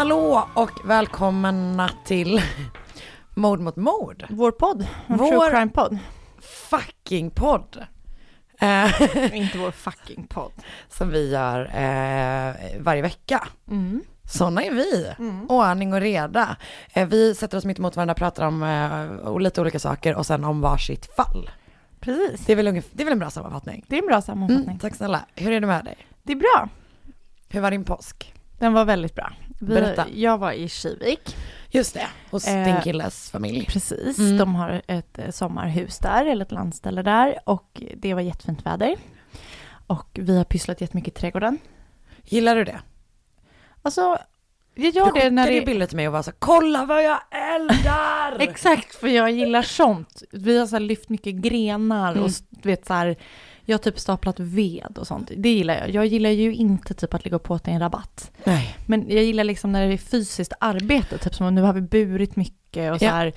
Hallå och välkomna till Mord mot mord. Vår podd, vår, Vår- crime-podd. Fucking podd. Eh, Inte vår fucking podd. som vi gör eh, varje vecka. Mm. Sådana är vi. Ordning och reda. Eh, vi sätter oss mitt emot varandra, pratar om eh, lite olika saker och sen om varsitt fall. Precis. Det är väl, ungef- det är väl en bra sammanfattning? Det är en bra sammanfattning. Mm, tack snälla. Hur är det med dig? Det är bra. Hur var din påsk? Den var väldigt bra. Vi, Berätta. Jag var i Kivik. Just det, hos Eh, din killes familj. Precis. Mm. De har ett eh, sommarhus där, eller ett landställe där. Och det var jättefint väder. Och vi har pysslat jättemycket i trädgården. Gillar du det? Alltså, jag gör du det när det... bilder till mig och var så kolla vad jag eldar! Exakt, för jag gillar sånt. Vi har så här lyft mycket grenar Mm. och du vet så här, jag har typ staplat ved och sånt. Det gillar jag. Jag gillar ju inte typ att ligga och påta i en rabatt. Nej. Men jag gillar liksom när det är fysiskt arbete, typ som nu har vi burit mycket och så Ja. här.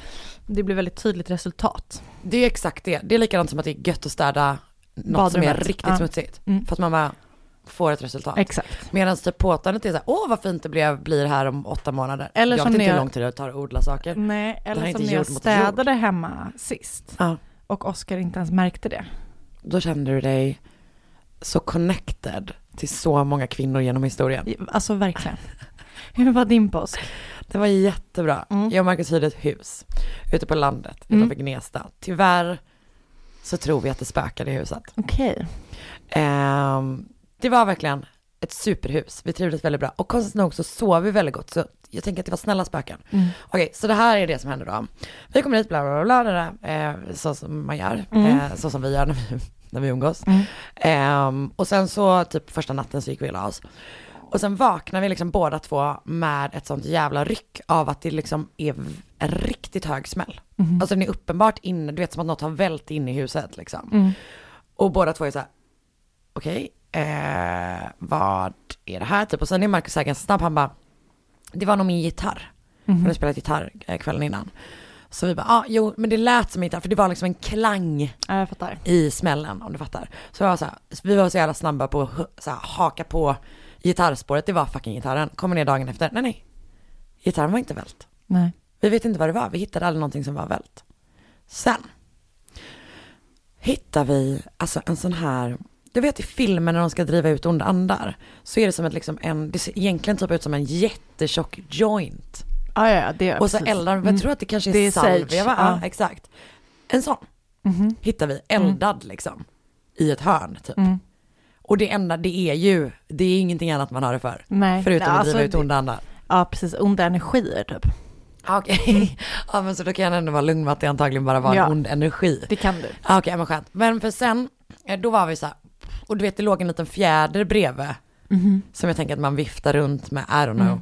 Det blir väldigt tydligt resultat. Det är exakt det. Det är likadant som att det är gött att städa något som är Badrummet. riktigt Ja. smutsigt. Mm. För att man bara får ett resultat. Exakt. Medan typ påtandet är så här, åh vad fint det blev, blir här om åtta månader. Eller jag vet inte hur lång tid det tar att odla saker. Nej, eller som när jag städade hemma sist Ja. och Oskar inte ens märkte det. Då kände du dig så connected till så många kvinnor genom historien. Alltså verkligen. Hur var din påsk? Det var jättebra. Mm. Jag och Marcus hyrde ett hus ute på landet Mm. utanför Gnesta. Tyvärr så tror vi att det spökade i huset. Okej. Ehm, det var verkligen ett superhus. Vi trivdes väldigt bra. Och konstigt nog så sov vi väldigt gott. Så jag tänker att det var snälla spöken. Mm. Okej, så det här är det som händer då. Vi kommer hit, bla bla bla, bla, bla eh, så som man gör. Mm. Eh, så som vi gör när vi, när vi umgås. Mm. Ehm, och sen så typ första natten så gick vi och la oss. Och sen vaknar vi liksom båda två med ett sånt jävla ryck av att det liksom är en riktigt hög smäll. Mhm. Alltså den är uppenbart inne, du vet som att något har vält in i huset liksom. Mm. Och båda två är så här, okej, eh, vad är det här typ? Och sen är Marcus här ganska snabb, han bara, det var nog min gitarr. Mhm. Han hade spelat gitarr eh, kvällen innan. Så vi bara, ja ah, jo men det lät som en gitarr, för det var liksom en klang Ja, jag i smällen om du fattar. Så, vi var så, här, vi var så jävla snabba på att så haka på gitarrspåret, det var fucking gitarren. Kommer ner dagen efter, nej nej, gitarren var inte vält. Nej. Vi vet inte vad det var, vi hittade aldrig någonting som var vält. Sen hittar vi alltså en sån här, du vet i filmen när de ska driva ut onda andar, så är det som ett liksom en, det ser egentligen typ ut som en jättetjock joint. Ja, ja, ja, det är Och så precis. eldar, Mm. jag tror att det kanske är, Det är salvia va? ja. Ja, exakt. En sån Mhm. hittar vi eldad liksom, i ett hörn typ. Mm. Och det enda det är ju, det är ingenting annat man har det för. Nej. Förutom Nej, att driva alltså, ut onda andar. Ja, precis. Onda energier typ. Ah, Okej, ja men så då kan jag ändå vara lugn med att det antagligen bara var Ja. en ond energi. Det kan du. Ah, Okej, men skönt. Men för sen, eh, då var vi så här, och du vet det låg en liten fjäder bredvid, Mhm. som jag tänker att man viftar runt med, I don't know. Mm.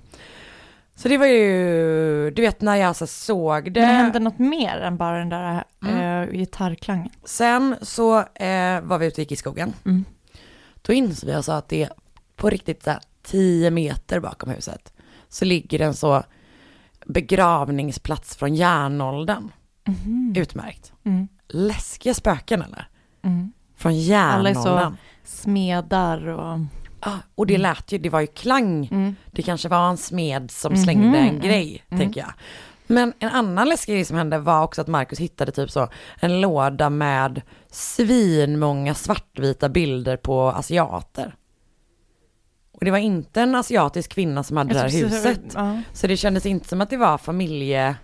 Så det var ju, du vet när jag så såg det. Men det hände något mer än bara den där eh, gitarrklangen. Sen så eh, var vi ute och gick i skogen. Mm. Då insåg vi alltså att det är på riktigt så här 10 meter bakom huset. Så ligger en så begravningsplats från järnåldern. Utmärkt. Mm. Läskiga spöken eller? Mm. Från Alla är så järnåldern. smedar och... Ah, och det lät ju, det var ju klang. Mm. Det kanske var en smed som Mhm. slängde en grej, Mm. tänker jag. Men en annan läskig grej som hände var också att Markus hittade typ så en låda med svinmånga svartvita bilder på asiater. Och det var inte en asiatisk kvinna som hade det här huset. Ja. Så det kändes inte som att det var familje...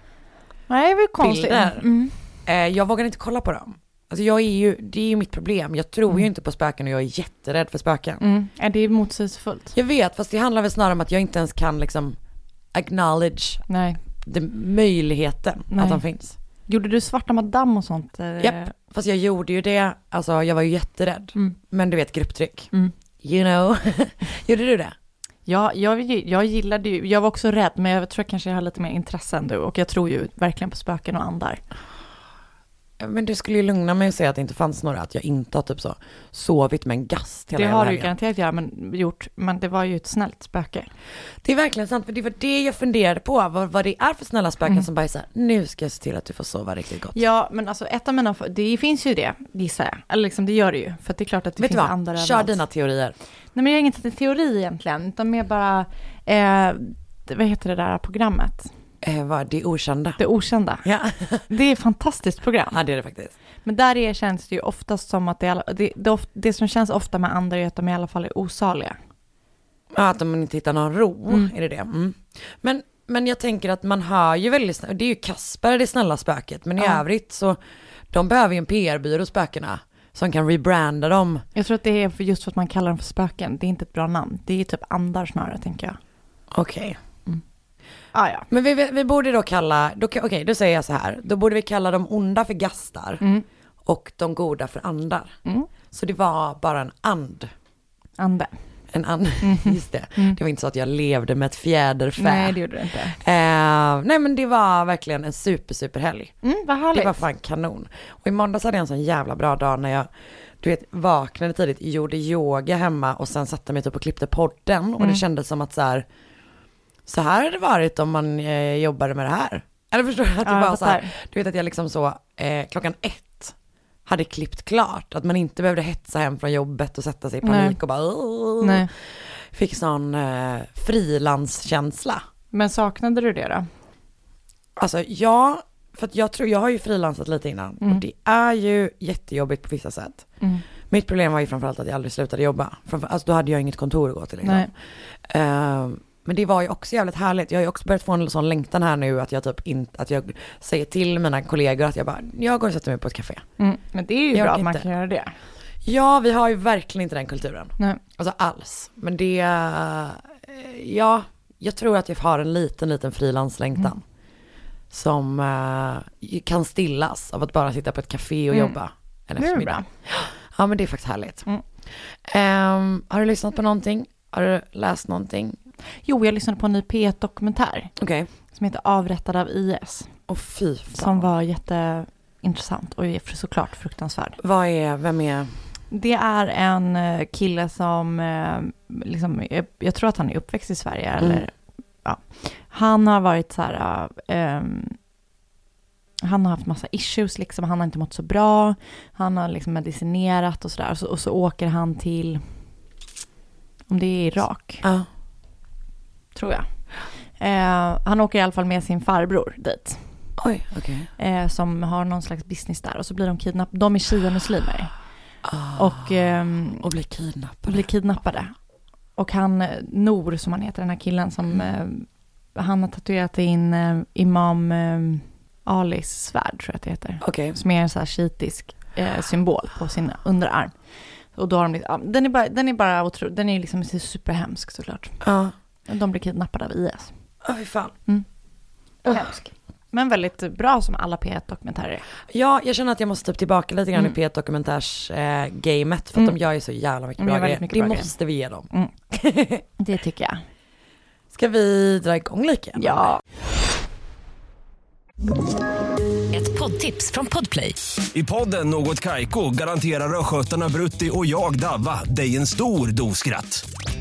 Nej, det var konstigt. Mm. Eh, jag vågar inte kolla på dem. Alltså jag är ju, det är ju mitt problem. Jag tror ju inte på spöken och jag är jätterädd för spöken. Mm. Ja, det är motsägelsefullt. Jag vet, fast det handlar väl snarare om att jag inte ens kan liksom acknowledge Nej. det, möjligheten Nej. att de finns. Gjorde du svarta madam och sånt? eh? Japp, fast jag gjorde ju det, alltså jag var ju jätterädd. Mm. Men du vet grupptryck. Mm. You know. gjorde du det? Ja, jag, jag gillade ju, jag var också rädd, men jag tror kanske jag har lite mer intresse än du. Och jag tror ju verkligen på spöken och andar. Men du skulle ju lugna mig och säga att det inte fanns några, att jag inte har typ så sovit med en gast hela Det har du ju garanterat göra, men, gjort, men det var ju ett snällt spöke. Det är verkligen sant, för det var det jag funderade på, vad, vad det är för snälla spöken Mm. som bara är så här, nu ska jag se till att du får sova riktigt gott. Ja, men alltså ett av mina, det finns ju det, gissar jag. Eller liksom, det gör det ju. För det är klart att det Vet du finns vad, andar kör överallt. dina teorier. Nej, men jag har inte teori egentligen, utan mer bara, eh, vad heter det där programmet? Eh, vad, det okända. Det okända. Ja. Det är ett fantastiskt program. ja, det är det faktiskt. Men där är, känns det ju oftast som att det, alla- det, det, det som känns ofta med andra är att de i alla fall är osaliga. Ja, att man inte hittar någon ro, Mm. är det det? Mm. Men, men jag tänker att man hör ju väldigt det är ju Kasper det snälla spöket, men i Ja. övrigt så, de behöver ju en PR-byrå spökena, som kan rebranda dem. Jag tror att det är just för att man kallar dem för spöken. Det är inte ett bra namn. Det är typ andar snarare, tänker jag. Okej. Ah, ja. Men vi, vi, borde då kalla, okej då säger jag så här, då borde vi kalla de onda för gastar Mm. och de goda för andar. Mm. Så det var bara en and. Ande. En and, just det. Det var inte så att jag levde med ett fjäderfä. Mm. Nej, det gjorde det inte. Eh, nej men det var verkligen en super super helg. Mm, vad härligt. Det var fan kanon. Och i måndags hade jag en sån jävla bra dag när jag, du vet, vaknade tidigt, gjorde yoga hemma och sen satte mig typ och klippte podden. Och det kändes som att så här, så här hade det varit om man eh, jobbade med det här. Eller förstår du? Att det Ja, var så här, du vet att jag liksom så, eh, klockan ett hade klippt klart. Att man inte behövde hetsa hem från jobbet och sätta sig i panik Nej. och bara. Nej. Fick sån eh, frilanskänsla. Men saknade du det då? Alltså ja, för att jag tror, jag har ju frilansat lite innan och det är ju jättejobbigt på vissa sätt. Mm. Mitt problem var ju framförallt att jag aldrig slutade jobba. Framför, alltså då hade jag inget kontor att gå till liksom. Nej. Men det var ju också jävligt härligt. Jag har ju också börjat få en sån längtan här nu att jag typ inte, att jag säger till mina kollegor att jag bara, jag går och sätter mig på ett café. Mm. Men det är ju Jag bra att man kan göra det. Ja, vi har ju verkligen inte den kulturen. Nej. Alltså alls. Men det, eh, ja, jag tror att jag har en liten, liten frilanslängtan. Mm. Som eh, kan stillas av att bara sitta på ett café och Mm. jobba en eftermiddag. bra. Ja, men det är faktiskt härligt. Ehm, har du lyssnat på någonting? Har du läst någonting? Jo, jag lyssnade på en ny P1-dokumentär Okej. som heter Avrättad av IS. Och fy fan. Som var jätteintressant och är såklart fruktansvärd. Vad är, vem är, Det är en eh, kille som, eh, liksom, jag, jag tror att han är uppväxt i Sverige. Mm. Eller, ja. Han har varit så här, eh, ehm, han har haft massa issues, liksom. han har inte mått så bra. Han har liksom medicinerat och sådär. Så, och så åker han till, om det är Irak, ja. Tror jag. Eh, han åker i alla fall med sin farbror dit. Oj, okej. eh, som har någon slags business där och så blir de kidnappade. De är shia-muslimer Ah, och ehm, och blir kidnappade. blir kidnappade. Och han, eh, Nor som han heter, den här killen som, eh, han har tatuerat in eh, Imam eh, Alis svärd, tror jag att det heter. Okej. Som är en så här shiitisk eh, symbol på sin underarm. Och då har de, liksom- den är bara, den är bara otrolig, den är liksom superhemsk såklart. Ja. De blir kidnappade av IS. Åh, fy fan. Hemsk. Men väldigt bra som alla P1-dokumentärer är. Ja, jag känner att jag måste typ tillbaka lite grann Mm. i P1-dokumentärs-gamet. för att Mm. de gör ju så jävla mycket bra grejer. Det bra grejer. måste vi ge dem. Det tycker jag. Ska vi dra igång lika? Ja. Ett poddtips från Podplay. I podden Något Kaiko garanterar östgötarna Brutti och jag, Davva, dig en stor dos skratt.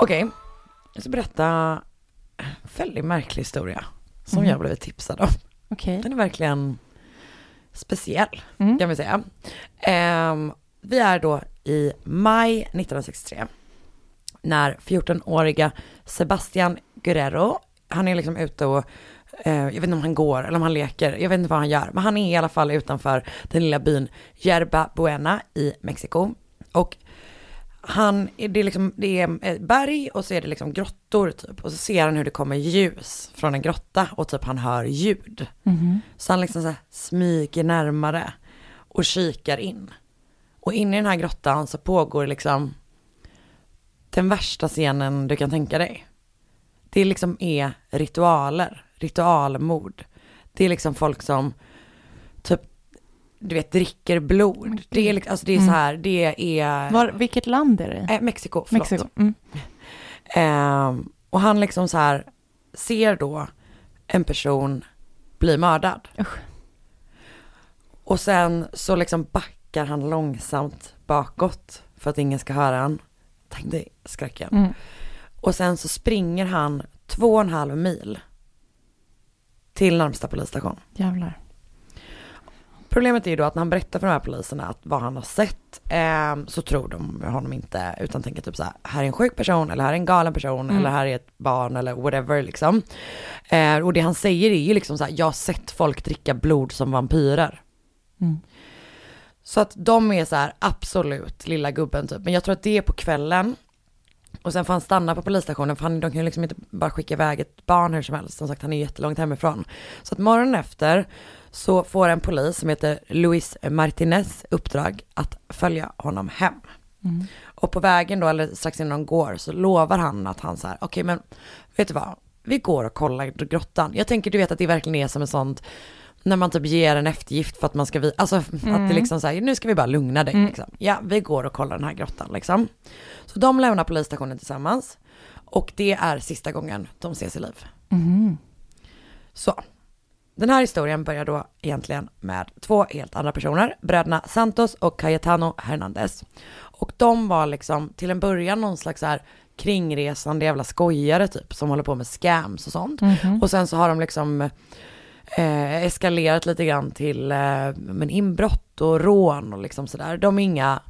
Okej, jag ska berätta en väldigt märklig historia som Mhm. jag blivit tipsad om. Okej. Den är verkligen speciell, Mm. kan vi säga. Ehm, vi är då i maj 1963, när 14-åriga Sebastian Guerrero, han är liksom ute och, eh, jag vet inte om han går eller om han leker, jag vet inte vad han gör, men han är i alla fall utanför den lilla byn Yerba Buena i Mexiko. Och han, det är liksom, det är ett berg och så är det liksom grottor typ. Och så ser han hur det kommer ljus från en grotta och typ han hör ljud. Mhm. Så han liksom så smyger närmare och kikar in. Och inne i den här grottan så pågår liksom den värsta scenen du kan tänka dig. Det liksom är ritualer, ritualmord. Det är liksom folk som typ, du vet, dricker blod. Det är, liksom, alltså det är så här, det är... Var, vilket land är det? Eh, Mexiko, förlåt. Mexiko. Mm. Ehm, och han liksom så här ser då en person bli mördad. Usch. Och sen så liksom backar han långsamt bakåt för att ingen ska höra han. Tänk dig skräcken. Mm. Och sen så springer han två och en halv mil till närmsta polisstation. Jävlar. Problemet är ju då att när han berättar för de här poliserna att vad han har sett ehm, så tror de honom inte utan tänker typ så här, här är en sjuk person eller här är en galen person Mm. eller här är ett barn eller whatever liksom. Eh, och det han säger är ju liksom så här, jag har sett folk dricka blod som vampyrer. Mm. Så att de är så här, absolut lilla gubben typ. Men jag tror att det är på kvällen. Och sen får han stanna på polisstationen för han, de kan ju liksom inte bara skicka iväg ett barn hur som helst. Som sagt han är jättelångt hemifrån. Så att morgonen efter så får en polis som heter Luis Martinez uppdrag att följa honom hem. Mm. Och på vägen då, eller strax innan de går, så lovar han att han så här, okej men vet du vad, vi går och kollar grottan. Jag tänker du vet att det verkligen är som en sånt, när man typ ger en eftergift för att man ska, vi, alltså att det Mm. liksom säger nu ska vi bara lugna dig Mm. liksom. Ja, vi går och kollar den här grottan liksom. Så de lämnar polisstationen tillsammans. Och det är sista gången de ses i liv. Mhm. Så, den här historien börjar då egentligen med två helt andra personer, bröderna Santos och Cayetano Hernandez. Och de var liksom till en början någon slags så här kringresande jävla skojare typ, som håller på med scams och sånt. Mhm. Och sen så har de liksom eh, eskalerat lite grann till eh, men inbrott och rån och liksom sådär. De är inga,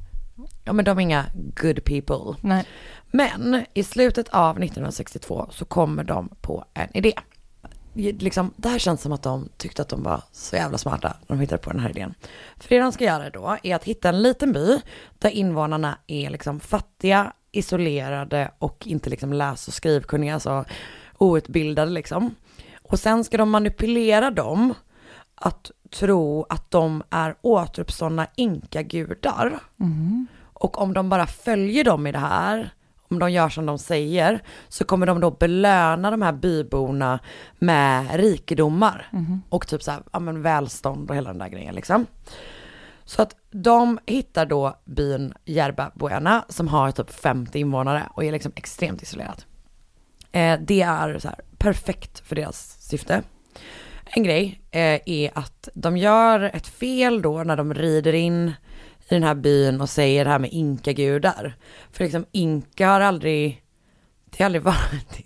ja men de är inga good people. Nej. Men i slutet av 1962 så kommer de på en idé. Liksom, det här känns som att de tyckte att de var så jävla smarta när de hittade på den här idén. För det de ska göra då är att hitta en liten by där invånarna är liksom fattiga, isolerade och inte liksom läs och skrivkunniga, alltså outbildade liksom. Och sen ska de manipulera dem att tro att de är återuppståndna inkagudar. Mhm. Och om de bara följer dem i det här, om de gör som de säger, så kommer de då belöna de här byborna med rikedomar. Mhm. Och typ så här, ja men välstånd och hela den där grejen liksom. Så att de hittar då byn Yerba Buena som har typ 50 invånare och är liksom extremt isolerat. Eh, det är så här perfekt för deras syfte. En grej eh, är att de gör ett fel då när de rider in i den här byn och säger det här med inkagudar. För liksom inka har aldrig, det har aldrig varit,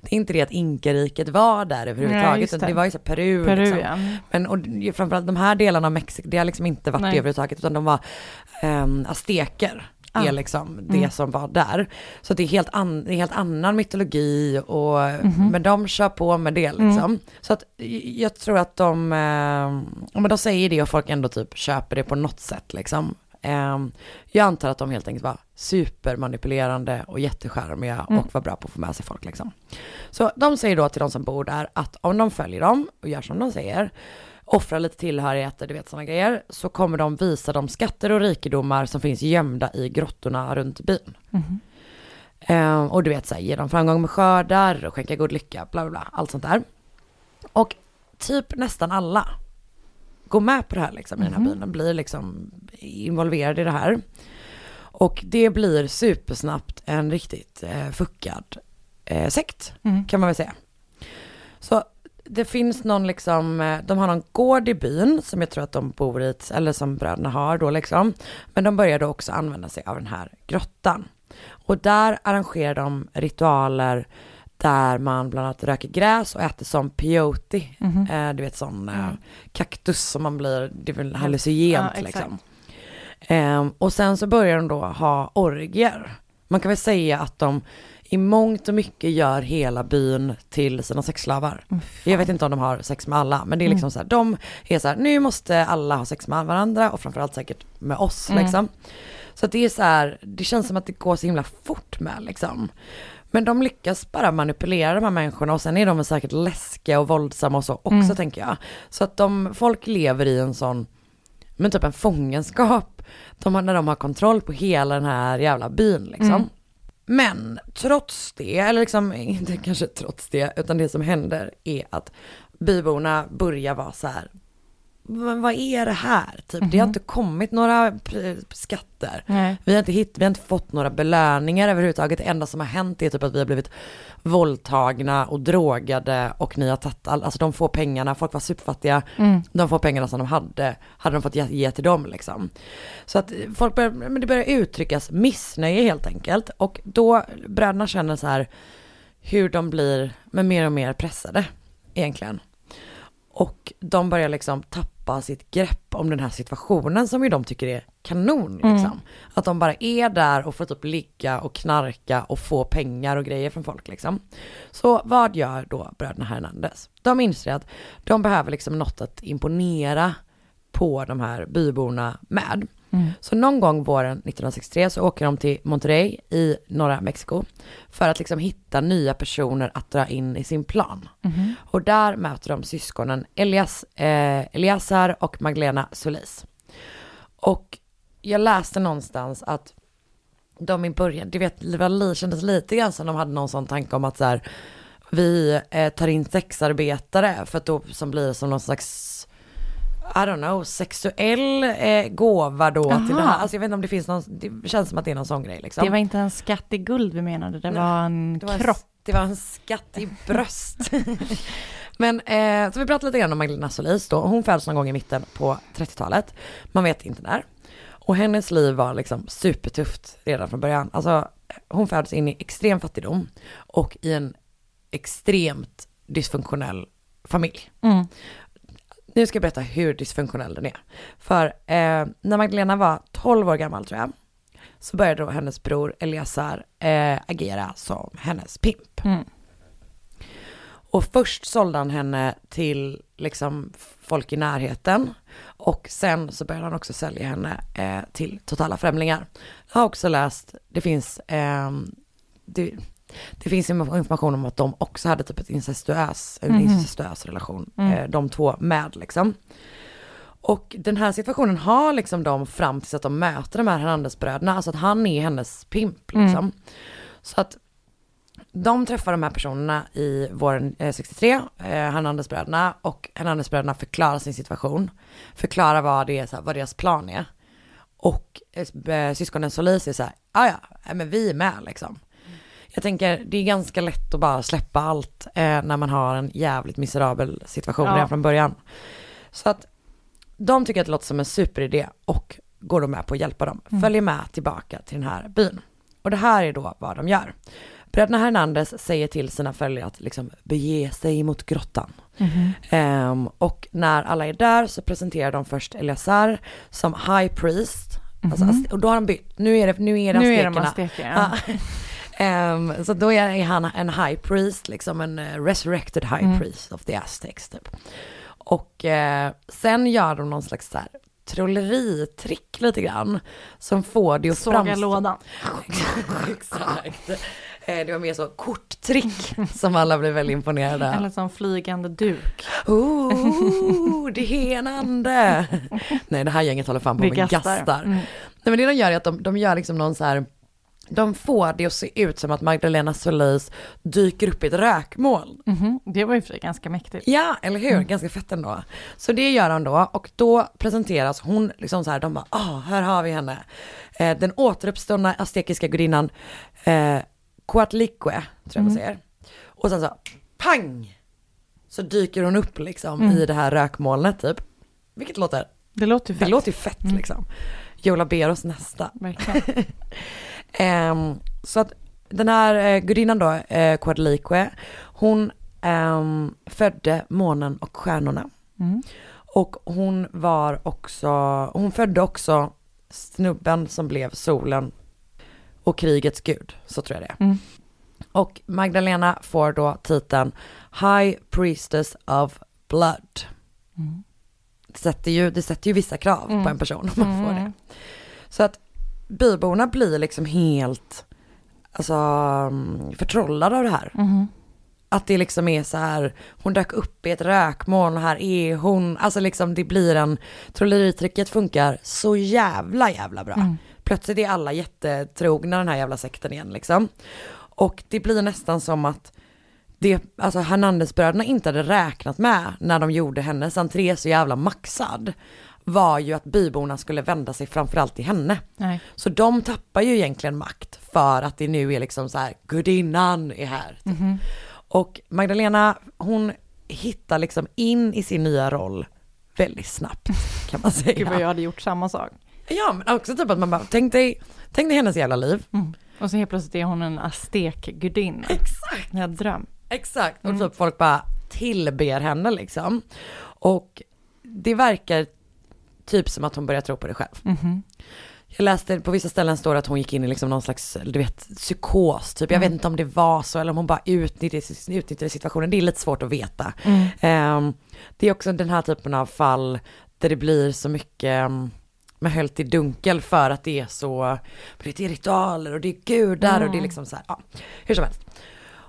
det är inte det att inkariket var där Nej, överhuvudtaget. utan det. det var ju så Peru, Peru, liksom. ja. Men och framförallt de här delarna av Mexiko, det har liksom inte varit Nej. det överhuvudtaget, utan de var um, azteker. Ah. är liksom det Mm. som var där. Så det är helt, an, det är helt annan mytologi och, Mhm. men de kör på med det liksom. Mm. Så att jag tror att de, eh, men de säger det och folk ändå typ köper det på något sätt liksom. Ehm, jag antar att de helt enkelt var supermanipulerande och jättecharmiga Mm. och var bra på att få med sig folk liksom. Så de säger då till de som bor där att om de följer dem och gör som de säger, offrar lite tillhörigheter, du vet sådana grejer, så kommer de visa de skatter och rikedomar som finns gömda i grottorna runt byn. Ehm, och du vet, så här, ge dem framgång med skördar och skänka god lycka, bla bla bla, allt sånt där. Och typ nästan alla går med på det här liksom i den här Mhm. byn, de blir liksom involverade i det här. Och det blir supersnabbt en riktigt eh, fuckad eh, sekt, Mm. kan man väl säga. Så det finns någon liksom, eh, de har någon gård i byn som jag tror att de bor i, eller som bröderna har då liksom. Men de började också använda sig av den här grottan. Och där arrangerar de ritualer där man bland annat röker gräs och äter som peyote. Mhm. Eh, du vet sån eh, Mm. kaktus som man blir, det är väl hallucinogent Ja, liksom. Ehm, och sen så börjar de då ha orgier. Man kan väl säga att de i mångt och mycket gör hela byn till sina sexslavar. Jag vet inte om de har sex med alla, men det är liksom Mm. så här, de är så här, nu måste alla ha sex med varandra och framförallt säkert med oss Mm. liksom. Så att det är så här, det känns som att det går så himla fort med liksom. Men de lyckas bara manipulera de här människorna och sen är de säkert läskiga och våldsamma och så också Mm. tänker jag. Så att de, folk lever i en sån, men typ en fångenskap. De har, när de har kontroll på hela den här jävla byn liksom. Mm. Men trots det, eller liksom inte kanske trots det, utan det som händer är att byborna börjar vara så här, "Men vad är det här? Typ, det har Mhm. inte kommit några skatter. Nej. Vi har, inte hitt, vi har inte fått några belöningar överhuvudtaget. Det enda som har hänt är typ att vi har blivit våldtagna och drogade och ni har tagit all, alltså de får pengarna, folk var superfattiga, Mm. de får pengarna som de hade, hade de fått ge, ge till dem liksom. Så att folk börjar, men det börjar uttryckas missnöje helt enkelt och då bröderna känner så här hur de blir men mer och mer pressade egentligen. Och de börjar liksom tappa sitt grepp om den här situationen som ju de tycker är kanon liksom. Mm. Att de bara är där och får typ ligga och knarka och få pengar och grejer från folk liksom. Så vad gör då bröderna Hernandez? De inser att de behöver liksom något att imponera på de här byborna med. Mm. Så någon gång våren 1963 så åker de till Monterrey i norra Mexiko för att liksom hitta nya personer att dra in i sin plan. Mhm. Och där möter de syskonen Elias, eh, Eliasar och Magdalena Solis. Och jag läste någonstans att de i början, du vet, det kändes lite grann som de hade någon sån tanke om att så här, vi eh, tar in sexarbetare för att då som blir som någon slags I don't know, sexuell eh, gåva då till Aha. det här. Alltså jag vet inte om det finns någon, det känns som att det är någon sån grej liksom. Det var inte en skatt i guld vi menade, det Nej, var en det var en kropp. Det var en skatt i bröst. Men eh, så vi pratar lite grann om Magdalena Solis då. Hon föds någon gång i mitten på 30-talet. Man vet inte när. Och hennes liv var liksom supertufft redan från början. Alltså hon föds in i extrem fattigdom och i en extremt dysfunktionell familj. Mm. Nu ska jag berätta hur dysfunktionell den är. För eh, när Magdalena var 12 år gammal tror jag, så började då hennes bror Eliasar eh, agera som hennes pimp. Mm. Och först sålde han henne till liksom folk i närheten och sen så började han också sälja henne eh, till totala främlingar. Jag har också läst, det finns, ehm, det, det finns information om att de också hade typ ett incestuös, en Mhm. incestuös relation, Mm. eh, de två med liksom. Och den här situationen har liksom de fram tills att de möter de här Hernandez-bröderna, alltså att han är hennes pimp liksom. Mm. Så att de träffar de här personerna i våren eh, 63, eh, Hernandez-bröderna, och Hernandez-bröderna förklarar sin situation, förklarar vad, det är, så här, vad deras plan är. Och eh, syskonen Solis är så här, "Ah, ja ja, men vi är med liksom. Jag tänker, det är ganska lätt att bara släppa allt eh, när man har en jävligt miserabel situation Ja. redan från början. Så att de tycker att det låter som en superidé och går då med på att hjälpa dem. Mm. Följer med tillbaka till den här byn. Och det här är då vad de gör. Bröderna Hernandez säger till sina följare att liksom bege sig mot grottan. Mhm. Ehm, och när alla är där så presenterar de först Eleazar som high priest. Alltså, Mhm. ast- och då har de bytt, nu är det, nu är det Nu är de ja. Ehm, så då är han en high priest, liksom en eh, resurrected high Mm. priest of the Aztecs typ. Och eh, sen gör de någon slags så här trolleritrick lite grann. Som får det att Såga framstå- lådan. Exakt. Eh, Det var mer så korttrick som alla blev väldigt imponerade av. Eller som flygande duk. Oh, det är en ande. Nej, det här gänget håller fan på med gastar. gastar. Mm. Nej, men det de gör är att de, de gör liksom någon så här, de får det att se ut som att Magdalena Solis dyker upp i ett rökmoln. Mhm, Det var ju för sig ganska mäktigt. Ja, eller hur? Ganska fett ändå. Så det gör han då och då presenteras hon liksom så här, de bara, ah, här har vi henne. Eh, den återuppståndna aztekiska gudinnan eh, Coatlicue, tror jag man Mm. säger. Och sen så, pang! Så dyker hon upp liksom Mm. i det här rökmolnet typ. Vilket låter, Det låter ju det fett. låter fett Mm. liksom. Jola Beros nästa. Verkligen. Ehm, så att den här eh, gudinnan då, eh, Coatlicue, hon ehm, födde månen och stjärnorna. Mm. Och hon var också, hon födde också snubben som blev solen och krigets gud, så tror jag det. Mm. Och Magdalena får då titeln High Priestess of Blood. Mm. Det sätter ju, det sätter ju vissa krav Mm. på en person om man får Mm. det. Så att byborna blir liksom helt, alltså mm, förtrollade av det här. Mhm. Att det liksom är så här, hon dök upp i ett rökmoln här är hon, alltså liksom det blir en, trolleritricket funkar så jävla jävla bra. Mm. Plötsligt är alla jättetrogna den här jävla sekten igen liksom. Och det blir nästan som att det, alltså Hernandezbröderna inte hade räknat med när de gjorde hennes entré så jävla maxad var ju att byborna skulle vända sig framförallt till henne. Nej. Så de tappar ju egentligen makt för att det nu är liksom så här, gudinnan är här. typ. Mhm. Och Magdalena, hon hittar liksom in i sin nya roll väldigt snabbt kan man säga. Gud vad jag hade gjort samma sak. Ja, men också typ att man bara, tänk dig, tänk dig hennes jävla liv. Mm. Och så helt plötsligt är hon en aztekgudinna. Exakt. En dröm. Exakt, och Mm. typ folk bara tillber henne liksom. Och det verkar typ som att hon börjar tro på det själv. Mhm. Jag läste på vissa ställen står det att hon gick in i liksom någon slags, du vet, psykos typ. Jag Mm. vet inte om det var så eller om hon bara utnyttjade, utnyttjade situationen. Det är lite svårt att veta. Mm. Ehm, det är också den här typen av fall där det blir så mycket um, med höljt i dunkel för att det är så, det är ritualer och det är gudar och det är Mm. liksom så här, ja, hur som helst.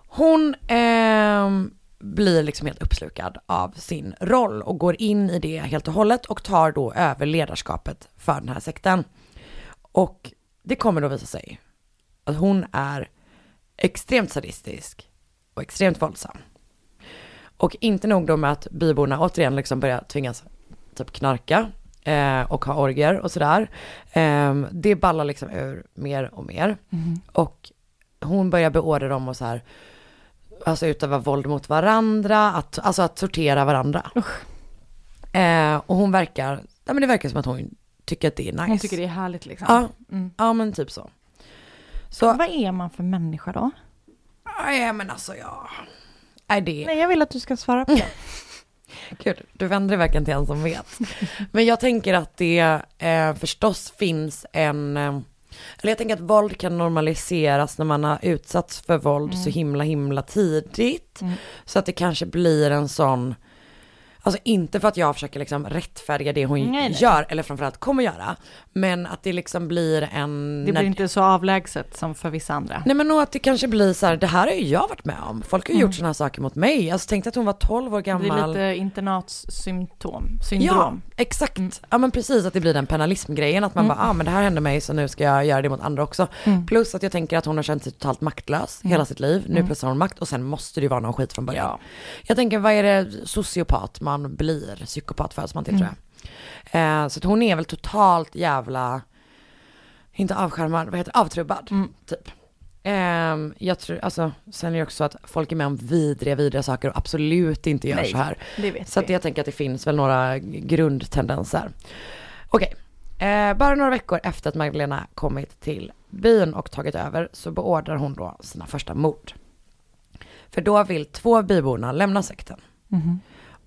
Hon ehm, blir liksom helt uppslukad av sin roll och går in i det helt och hållet och tar då över ledarskapet för den här sekten. Och det kommer då visa sig att hon är extremt sadistisk och extremt våldsam. Och inte nog då med att byborna återigen liksom börjar tvingas typ knarka eh, och ha orger och sådär. Eh, det ballar liksom ur mer och mer. Mhm. Och hon börjar beordra dem att så här, alltså utöva våld mot varandra, att, alltså att sortera varandra. Eh, och hon verkar, ja men det verkar som att hon tycker att det är nice. Hon tycker det är härligt liksom. Ja, Mm. ja men typ så. Så, Vad är man för människa då? ja men alltså ja. Är det... Nej, jag vill att du ska svara på det. Gud, du vänder dig verkligen till en som vet. Men jag tänker att det eh, förstås finns en, eh, eller jag tänker att våld kan normaliseras när man har utsatts för våld Mm. så himla himla tidigt. Mm. Så att det kanske blir en sån, alltså inte för att jag försöker liksom rättfärdiga det hon Nej, nej. gör, eller framförallt kommer göra, men att det liksom blir en... Det blir inte så avlägset som för vissa andra. Nej men nog att det kanske blir så här, det här har ju jag varit med om. Folk har ju Mm. gjort sådana här saker mot mig. Alltså tänk att hon var 12 år Det är gammal. lite internatssymptom, Ja, syndrom. exakt. Ja men precis att det blir den penalismgrejen. Att man Mm. bara, ah men det här hände mig så nu ska jag göra det mot andra också. Mm. Plus att jag tänker att hon har känt sig totalt maktlös Mm. hela sitt liv. Nu Mm. plötsligt har hon makt och sen måste det ju vara någon skit från början. Ja. Jag tänker vad är det sociopat man blir? Psykopat föds man till Mm. tror jag. Eh, så att hon är väl totalt jävla, inte avskärmad, vad heter det, avtrubbad. Mm. Typ. Ehm, jag tror, alltså, sen är det också så att folk är med om vidriga, vidriga saker och absolut inte gör Nej, så här. det vet Så att jag tänker att det finns väl några grundtendenser. Okej, eh, bara några veckor efter att Magdalena kommit till byn och tagit över så beordrar hon då sina första mord. För då vill två av byborna lämna sekten. Mhm.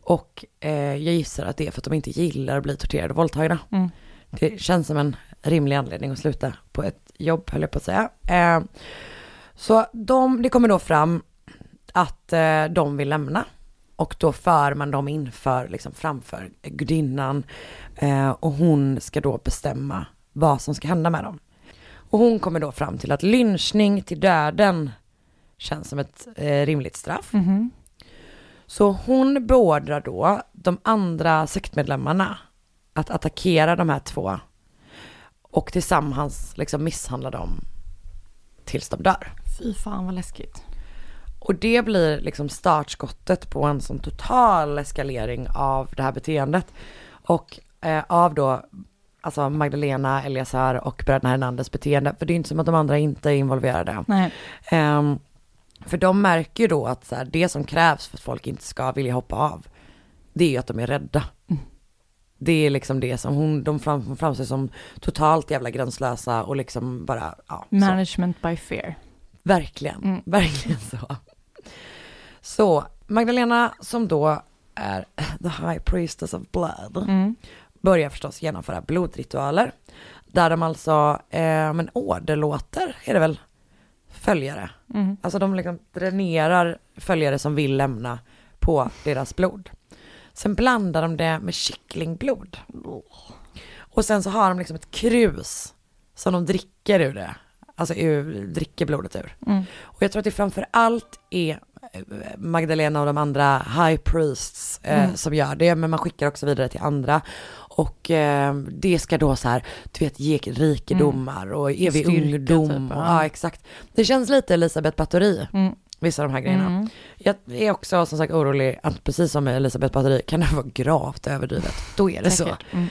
Och eh, jag gissar att det är för att de inte gillar att bli torterade och våldtagna. Mm. Det känns som en rimlig anledning att sluta på ett jobb, höll jag på att säga. Eh, så de, det kommer då fram att eh, de vill lämna. och då för man dem inför, liksom framför gudinnan. Eh, och hon ska då bestämma vad som ska hända med dem. Och hon kommer då fram till att lynchning till döden känns som ett eh, rimligt straff. Mhm. Så hon beordrar då de andra sektmedlemmarna att attackera de här två och tillsammans liksom misshandla dem tills de dör. Fy fan vad läskigt. Och det blir liksom startskottet på en sån total eskalering av det här beteendet. Och eh, av då, alltså Magdalena, Eliasar och bröderna Hernandez beteende. För det är inte som att de andra inte är involverade. Nej. Ehm, för de märker ju då att så här, det som krävs för att folk inte ska vilja hoppa av, det är ju att de är rädda. Det är liksom det som hon, de fram, framstår som totalt jävla gränslösa och liksom bara, ja. så. Management by fear. Verkligen, Mm. verkligen så. Så Magdalena som då är the high priestess of blood Mm. börjar förstås genomföra blodritualer. Där de alltså, eh, men åderlåter är det väl, följare. Mm. Alltså de liksom dränerar följare som vill lämna på deras blod. Sen blandar de det med kycklingblod. Och sen så har de liksom ett krus som de dricker ur det. Alltså ur, dricker blodet ur. Mm. Och jag tror att det framför allt är eh, Magdalena och de andra high priests eh, Mm. som gör det, men man skickar också vidare till andra. Och eh, det ska då så här, du vet, ge rikedomar och evig Styrka, ungdom. typ, och, ja. exakt. Det känns lite Elisabeth Bathory, Mm. vissa av de här grejerna. Mm. Jag är också som sagt orolig att precis som med Elisabeth Bathory kan det vara gravt överdrivet. Då är det så. Säkert. Mm.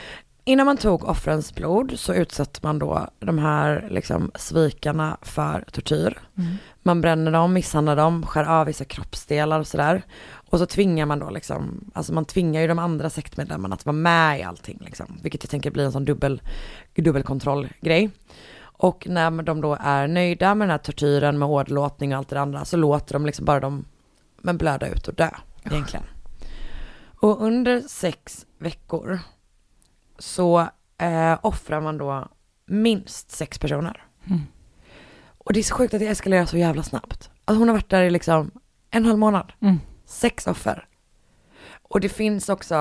Innan man tog offrens blod så utsätter man då de här liksom svikarna för tortyr. Mm. Man bränner dem, misshandlar dem, skär av vissa kroppsdelar och sådär. Och så tvingar man då liksom, alltså man tvingar ju de andra sektmedlemmarna att vara med i allting liksom. Vilket jag tänker blir en sån dubbel, dubbelkontrollgrej. Och när de då är nöjda med den här tortyren, med åderlåtning och allt det andra, så låter de liksom bara dem men blöda ut och dö egentligen. Och under sex veckor så eh, offrar man då minst sex personer. Mm. Och det är så sjukt att det eskalerar så jävla snabbt. Alltså hon har varit där i liksom en halv månad. Mm. Sex offer. Och det finns också,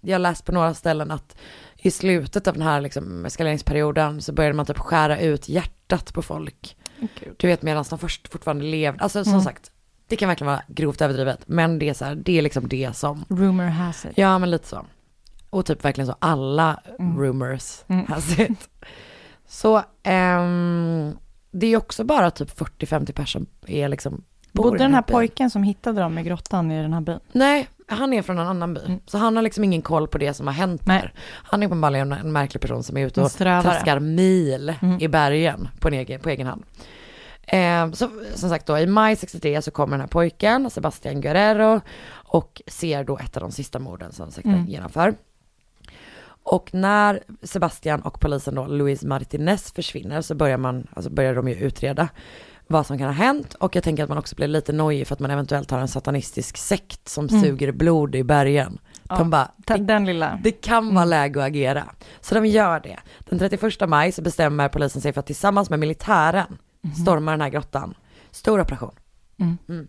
jag har läst på några ställen att i slutet av den här liksom eskaleringsperioden så började man typ skära ut hjärtat på folk. Gud. Du vet medan de först fortfarande levde. Alltså som Mm. sagt, det kan verkligen vara grovt överdrivet. Men det är så här, det är liksom det som Rumor has it. Ja, men lite så. Och typ verkligen så alla Mm. rumors Mm. has it. Så ehm, det är också bara typ 40-50 personer är liksom Bodde den här byn. pojken som hittade dem i grottan i den här byn? Nej, han är från en annan by. Mm. Så han har liksom ingen koll på det som har hänt Nej. där. Han är uppenbarligen en märklig person som är ute En och traskar mil Mm. i bergen på, en egen, på egen hand. Eh, så som sagt då, i maj 63 så kommer den här pojken, Sebastian Guerrero, och ser då ett av de sista morden som sekten Mm. genomför. Och när Sebastian och polisen då, Luis Martinez, försvinner så börjar man, alltså börjar de ju utreda vad som kan ha hänt och jag tänker att man också blir lite nojig för att man eventuellt har en satanistisk sekt som Mm. suger blod i bergen. Ja, De bara, Den lilla. det kan vara läge att agera. Så de gör det. Den 31 maj så bestämmer polisen sig för att tillsammans med militären storma den här grottan. Stor operation. Mm.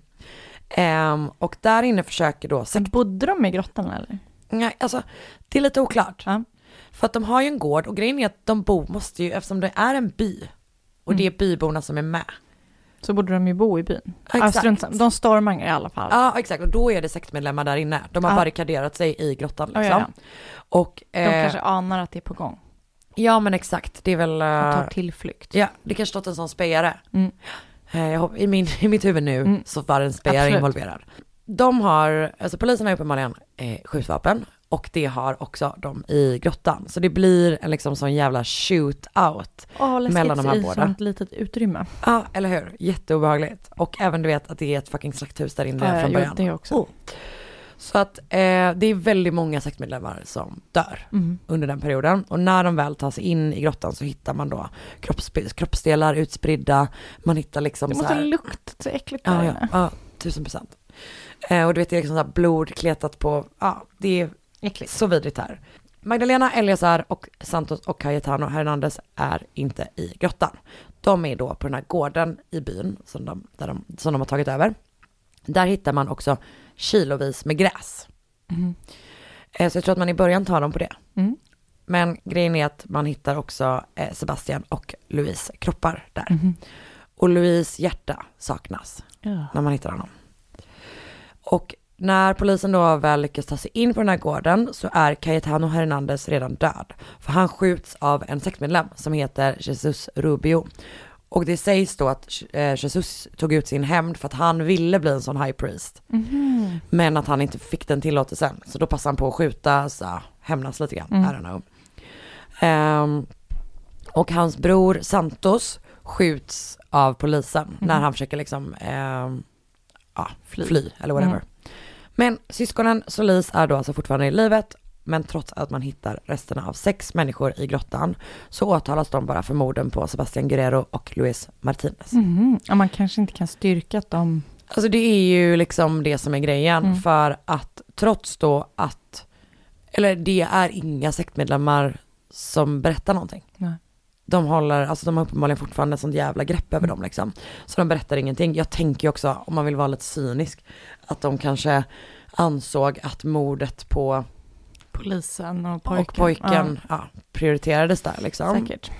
Ehm, och där inne försöker då Sen bodde de i grottan eller? Nej, alltså det är lite oklart. Ja. För att de har ju en gård och grejen är att de bor, måste ju, eftersom det är en by och det är byborna som är med. Så borde de ju bo i byn. Ja, Ja, exakt. samma. De stormar i alla fall. Ja, exakt. Och då är det sektmedlemmar där inne. De har Ja. barrikaderat sig i grottan Ja, liksom. ja, Och, De eh, kanske anar att det är på gång. ja men exakt, det är väl... Och eh, tar tillflykt. Ja, det kanske stått en sån spejare. Mm. Eh, i, min, I mitt huvud nu Mm. så var en spejare involverad. De har, alltså polisen har uppenbarligen eh, skjutvapen och det har också de i grottan. Så det blir en liksom sån jävla shootout. Läskigt mellan de här i båda. sånt litet utrymme. Ja, eller hur? Jätteobehagligt. Och även du vet att det är ett fucking slakthus där inne Ja, från jo, början. det också. Oh. Så att eh, det är väldigt många sektmedlemmar som dör Mm. under den perioden. Och när de väl tar sig in i grottan så hittar man då kroppsp- kroppsdelar utspridda. Man hittar liksom Det så måste här, lukta så äckligt där Ja, ja, ja, tusen procent. Eh, och du vet, det är liksom så här blod kletat på, ja, det är Äckligt. så vidrigt här. Magdalena, Eliasar och Santos och Cayetano Hernandez är inte i grottan. De är då på den här gården i byn som de, där de, som de har tagit över. Där hittar man också kilovis med gräs. Eh, Så jag tror att man i början tar dem på det. Mm. Men grejen är att man hittar också eh, Sebastian och Louise kroppar där. Mhm. Och Louise hjärta saknas Ja. när man hittar honom. Och när polisen då väl lyckas ta sig in på den här gården så är Cayetano Hernandez redan död. För han skjuts av en sektmedlem som heter Jesus Rubio. Och det sägs då att eh, Jesus tog ut sin hämnd för att han ville bli en sån high priest. Mhm. Men att han inte fick den tillåtelsen. Så då passade han på att skjuta, så hämnas lite grann. Mm. I don't know. Ehm, och hans bror Santos skjuts av polisen när han försöker liksom ehm, ja, fly. eller whatever. Mm. Men syskonen Solis är då alltså fortfarande i livet. Men trots att man hittar resterna av sex människor i grottan så åtalas de bara för morden på Sebastian Guerrero och Luis Martinez. Mhm. Ja, man kanske inte kan styrka att de... Alltså det är ju liksom det som är grejen Mm. för att trots då att, eller det är inga sektmedlemmar som berättar någonting. Nej. De håller, alltså de har uppenbarligen fortfarande ett sånt jävla grepp över dem liksom. Så de berättar ingenting. Jag tänker ju också, om man vill vara lite cynisk, att de kanske ansåg att mordet på Polisen och pojken. och pojken ja. prioriterades där liksom. Säkert.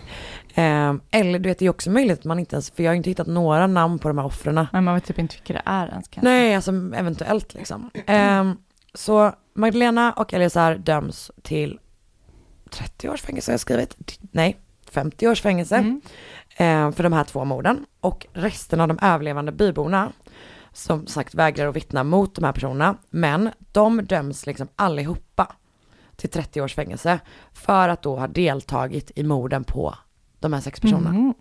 Ehm, eller du vet, det är också möjligt att man inte ens, för jag har inte hittat några namn på de här offren. Men man vet typ inte vilka det är ens kanske. Nej, alltså eventuellt liksom. Ehm, så Magdalena och Eliezer döms till 30 års fängelse har jag skrivit. Nej, 50 års fängelse. Mm. ehm, för de här två morden. Och resten av de överlevande byborna, som sagt vägrar att vittna mot de här personerna, men de döms liksom allihopa till 30 års fängelse för att då ha deltagit i morden på de här sex personerna. Mhm.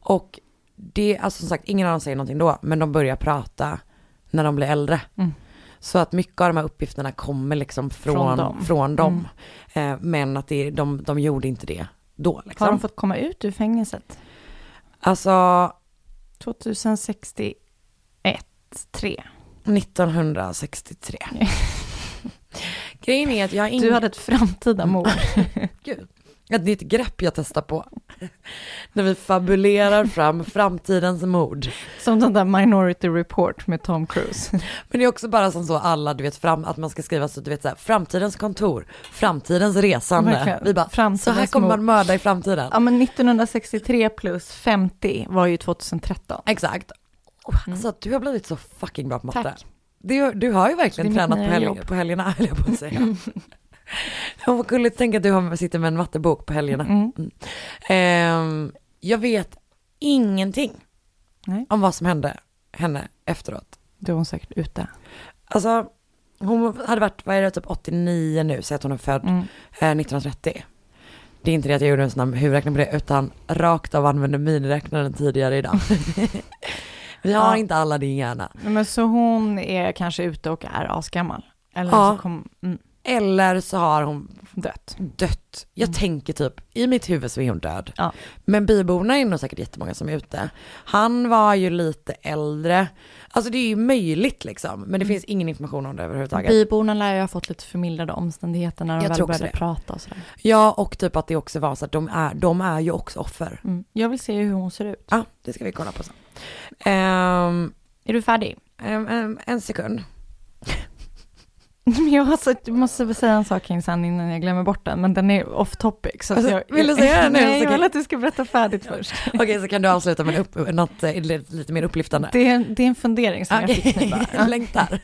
Och det, alltså som sagt, ingen av dem säger någonting då, men de börjar prata när de blir äldre. Mm. Så att mycket av de här uppgifterna kommer liksom från, Från från dem. dem. Eh, men att det, de, de gjorde inte det då. Liksom. Har de fått komma ut ur fängelset? Alltså 2061, 3. 1963. Grejen är att jag har ingen... Du hade ett framtida mord. Gud. Ett grepp jag testar på. När vi fabulerar fram framtidens mord. Som den där Minority Report med Tom Cruise. Men det är också bara som så alla, du vet, fram, att man ska skriva så, du vet så här, framtidens kontor, framtidens resande. Verkligen. Vi bara, så Framtidens här kommer mord. man mörda i framtiden. Ja men 1963 plus 50 var ju 2013. Exakt. Oh, Alltså du har blivit så fucking bra på matte. Tack. Du, du har ju verkligen tränat på, helg, på helgerna, höll jag på att säga. Jag var gulligt tänka att du har, sitter med en mattebok på helgerna. Mm. Mm. Ehm, jag vet ingenting Nej. om vad som hände henne efteråt. Då är hon säkert ute. Alltså, hon hade varit, vad är det, typ 89 nu, så att hon är född Mm. eh, 1930. Det är inte det att jag gjorde en sån här huvudräkning på det, utan rakt av använde miniräknaren tidigare idag. Vi har Ja. inte alla din hjärna. Men så hon är kanske ute och är asgammal? Eller Ja. så kom, mm, Eller så har hon dött. dött. Jag tänker typ, i mitt huvud så är hon död. Ja. Men byborna är nog säkert jättemånga som är ute. Han var ju lite äldre. Alltså det är ju möjligt liksom, men det finns ingen information om det överhuvudtaget. Byborna lär ju ha fått lite förmildrande omständigheter när de Jag väl började det. prata och sådär. Ja, och typ att det också var så att de är, de är ju också offer. Mm. Jag vill se hur hon ser ut. Ja, det ska vi kolla på sen. Ehm, Är du färdig? ehm, ehm, en sekund. Jag, alltså, jag måste säga en sak kring sen innan jag glömmer bort den, men den är off topic. Så Alltså, jag, vill du säga den nu? Nej, jag vill att du ska berätta färdigt först. Okej, så kan du avsluta med upp, något eh, lite, mer upplyftande. Det är, det är en fundering som jag Okej, fick nu bara. Längtar.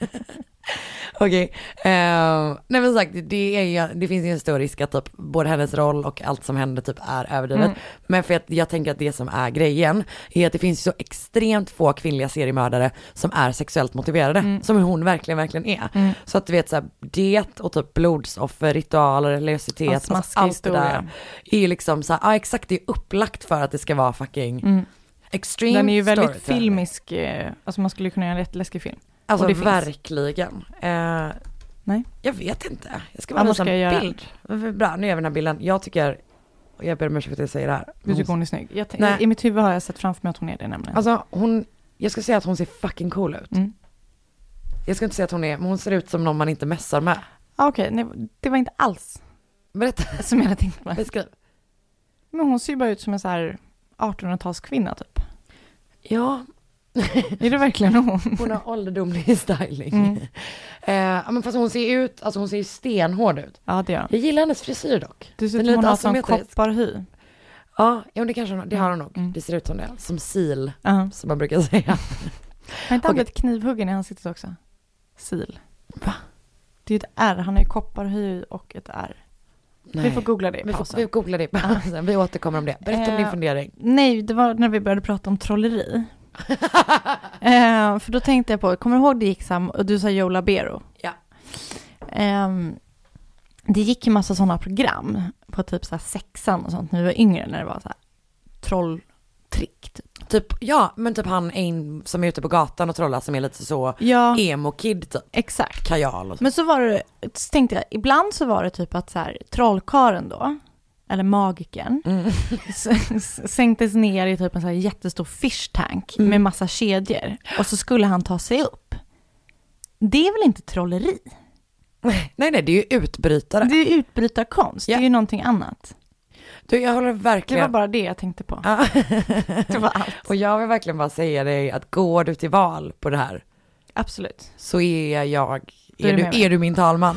Okej, eh, nej men sagt, det, är, ju- det finns ju en stor risk att typ både hennes roll och allt som händer typ är överdrivet. Mm. Men för att jag tänker att det som är grejen är att det finns så extremt få kvinnliga seriemördare som är sexuellt motiverade, Mm. som hon verkligen, verkligen är. Mm. Så att du vet så här, det och typ blodsoffer, ritualer, religiositet, alltså, allt det där historia. är ju liksom så här, ja exakt det är upplagt för att det ska vara fucking Mm. extreme Den är ju väldigt filmisk, eh, alltså man skulle kunna göra en rätt läskig film. Alltså Och det verkligen. Eh, Nej. Jag vet inte. Jag ska bara Annars visa en jag göra- bild. Men Bra, nu gör vi den här bilden. Jag tycker, och jag ber om ursäkt för att jag säger det här. Du tycker hon är snygg? Jag Nej. I mitt huvud har jag sett framför mig att hon är det nämligen. Alltså hon, jag ska säga att hon ser fucking cool ut. Mm. Jag ska inte säga att hon är, men hon ser ut som någon man inte mässar med. Ah, Okej, nej, det var inte alls Berätta, som jag hade tänkt mig. beskriv. Men hon ser ju bara ut som en så här 1800-talskvinna typ. Ja, Är det verkligen hon? Hon har ålderdomlig styling. Mm. Eh, men fast hon ser ut, alltså hon ser ju stenhård ut. Ja, det gör. Jag gillar hennes frisyr dock. Det ser ut som hon har asymmetrisk. kopparhy. Ja, ja det kanske hon har. Det har hon nog. Det ser ut som det. Som sil, Ja. som man brukar säga. Har inte han blivit knivhuggen i ansiktet också? Sil. Va? Det är ett R, han har ju kopparhy och ett R. Vi får googla det i Vi, får, pausen. vi googlar det i pausen. Vi återkommer om det. Berätta om din Eh, fundering. Nej, det var när vi började prata om trolleri. eh, för då tänkte jag på, kommer du ihåg det gick sam och du sa Joe Labero? Ja. Ehm, det gick ju massa sådana program på typ så här sexan och sånt när vi var yngre när det var så här trolltrick. Typ. Typ, ja, men typ han en som är ute på gatan och trollar som är lite så Ja, emo-kid typ. exakt. Kajal och så. Men så var det, så tänkte jag, ibland så var det typ att så här, trollkaren då, eller magiken, Mm. sänktes ner i typ en så här jättestor fish tank Mm. med massa kedjor. Och så skulle han ta sig upp. Det är väl inte trolleri? Nej, nej, det är ju utbrytare. Det är utbrytarkonst, det är ju någonting annat. Du, jag håller Det verkligen... var bara det jag tänkte på. Det var allt. Och jag vill verkligen bara säga dig att går du till val på det här Absolut. så är jag, är är du är du min talman.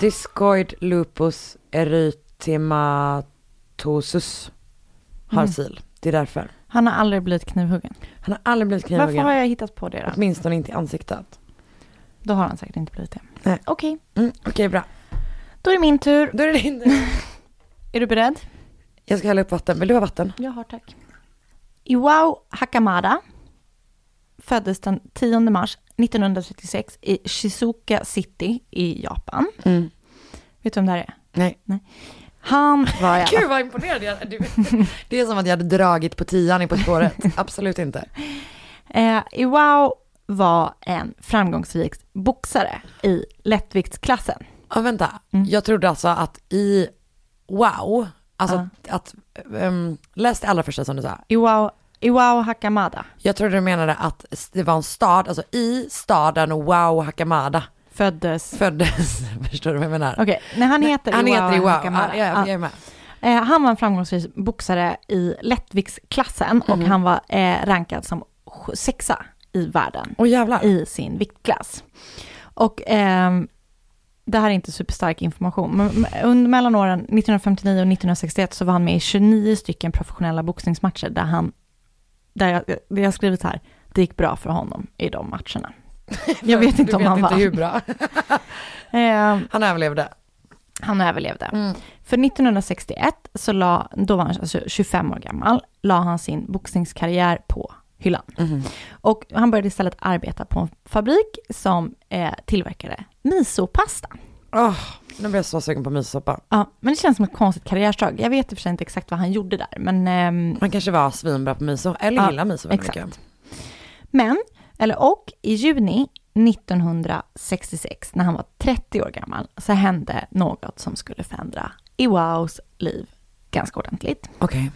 Discoid lupus erythematosus har Mm. sil. Det är därför. Han har aldrig blivit knivhuggen. Han har aldrig blivit knivhuggen. Varför har jag hittat på det då? Åtminstone inte i ansiktet. Då har han säkert inte blivit det. Nej. Okej, Mm, Okej, bra. då är det min tur. Då är det din tur. Är du beredd? Jag ska hälla upp vatten. Vill du ha vatten? Jag har tack. Iwao Hakamada föddes den 10 mars 1936 i Shizuoka City i Japan. Mm. Vet du vem det här är? Nej. Han var alla Gud vad imponerad jag är. Det är som att jag hade dragit på tian i På spåret. Absolut inte. Eh, Iwao var en framgångsrik boxare i lättviktsklassen. Ja, vänta. Mm. Jag trodde alltså att i wow, alltså Ja. att, um, läs det allra första som du sa. Iwao, Iwao Hakamada Jag trodde du menade att det var en stad, alltså i staden Wow Hakamada föddes... föddes, förstår du vad jag menar? Okej, nej han heter Han Iwao heter i Wow, Hakamada. ja, Ja. jag är med. Eh, han var en framgångsrik boxare i lättviktsklassen och Mhm. han var eh, rankad som sexa i världen jävlar. i sin viktklass. Och ehm, det här är inte superstark information, men under mellan åren 1959 och 1961 så var han med i 29 stycken professionella boxningsmatcher där han, där jag, det jag har skrivit här, det gick bra för honom i de matcherna. Jag vet inte du om vet han inte vann. hur bra. Ehm, Han överlevde. han överlevde. Mm. För 1961, så la, då var han alltså 25 år gammal, la han sin boxningskarriär på hyllan. Mhm. Och han började istället arbeta på en fabrik som eh, tillverkade misopasta. Åh, nu blir jag så sugen på myssoppa. Ja, men det känns som ett konstigt karriärstag. Jag vet i och för sig inte exakt vad han gjorde där, men... ehm, Man kanske var svinbra på miso, eller Ja, gillar miso väldigt exakt. mycket. Men, eller och, i juni 1966, när han var 30 år gammal, så hände något som skulle förändra Iwaos liv ganska ordentligt. Okej.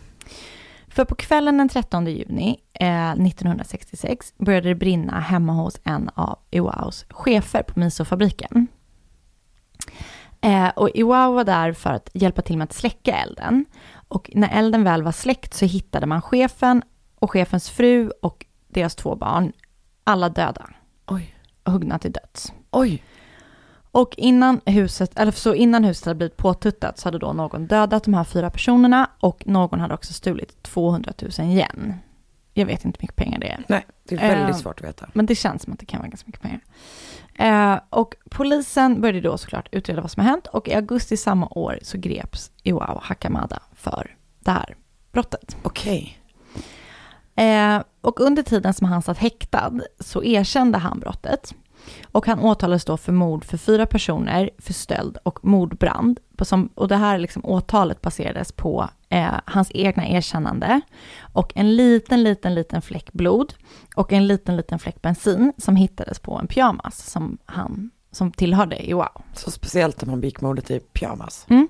För på kvällen den 13 juni eh, 1966 började det brinna hemma hos en av Iwaos chefer på misofabriken. Eh, och Iwao var där för att hjälpa till med att släcka elden. Och när elden väl var släckt så hittade man chefen och chefens fru och deras två barn, alla döda. Oj. Huggna till döds. Oj. Och innan huset, eller så innan huset hade blivit påtuttat så hade då någon dödat de här fyra personerna och någon hade också stulit 200 000 yen. Jag vet inte hur mycket pengar det är. Nej, det är väldigt Eh, svårt att veta. Men det känns som att det kan vara ganska mycket pengar. Eh, och polisen började då såklart utreda vad som har hänt och i augusti samma år så greps Iwao Hakamada för det här brottet. Okej. Eh, och under tiden som han satt häktad så erkände han brottet. Och han åtalades då för mord för fyra personer, för stöld och mordbrand. På Som, och det här liksom, åtalet baserades på eh, hans egna erkännande och en liten, liten, liten fläck blod och en liten, liten fläck bensin som hittades på en pyjamas som han som tillhörde Iwao. Så speciellt om man begick mordet i pyjamas. Mm.